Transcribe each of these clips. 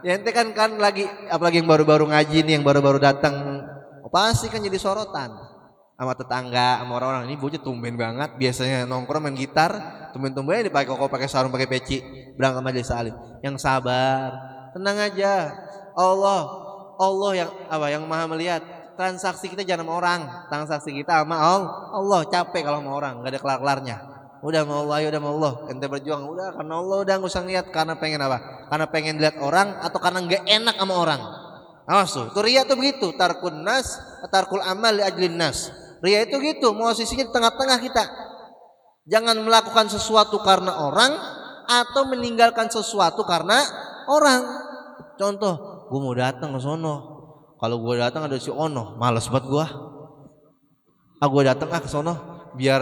ya ente kan kan lagi apalagi yang baru-baru ngaji nih yang baru-baru datang. Pasti kan jadi sorotan. Sama tetangga sama orang-orang. Ini bocah tumben banget. Biasanya nongkrong main gitar tumben-tumben dipakai kok pakai sarung pakai peci. Berangkat majelis salim yang sabar tenang aja. Allah Allah yang apa yang maha melihat. Transaksi kita jangan sama orang. Transaksi kita sama Allah. Capek kalau sama orang. Nggak ada kelar-kelarnya udah mau Allah ya udah mau Allah. Ente berjuang udah. Karena Allah udah nggak usah ngeliat. Karena pengen apa? Karena pengen lihat orang atau karena nggak enak sama orang? Awas tuh. Tuh ria tuh begitu. Tarkun nas tarkul amal li ajlin nas. Ria itu gitu. Mau sisinya di tengah-tengah kita. Jangan melakukan sesuatu karena orang atau meninggalkan sesuatu karena orang. Contoh gue mau datang ke sono. Kalau gue datang ada si Ono. Males buat gue ah gue datang ah ke sono. Biar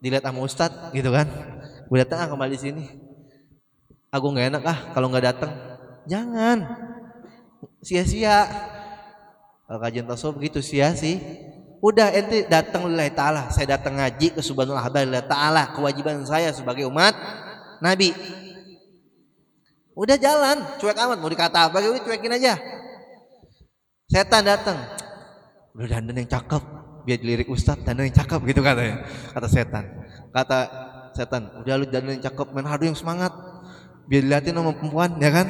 dilihat sama ustad gitu kan. Gue datang ah kembali sini. Aku nggak enak ah kalau nggak datang. Jangan. Sia-sia. Kalau kajian tasawuf begitu sia sih. Udah ente datang lillahi ta'ala. Saya datang ngaji ke subhanallah lillahi ta'ala kewajiban saya sebagai umat nabi. Udah jalan cuek amat mau dikata apa udah cuekin aja. Setan datang. Udah dandan yang cakep biar dilirik ustadz dan yang cakep gitu katanya kata setan. Kata setan udah lu dan yang cakep main hadu yang semangat. Biar dilihatin sama perempuan ya kan?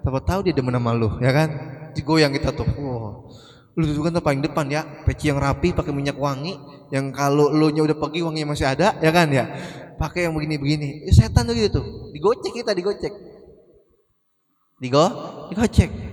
Siapa tahu dia demen sama lu ya kan? Digoyang kita tuh. Wow. lu tuh kan paling depan ya. Peci yang rapi pakai minyak wangi. Yang kalau lu nya udah pergi wanginya masih ada ya kan ya? Pakai yang begini-begini. Ya, setan tuh gitu digocek kita digocek. Digo digocek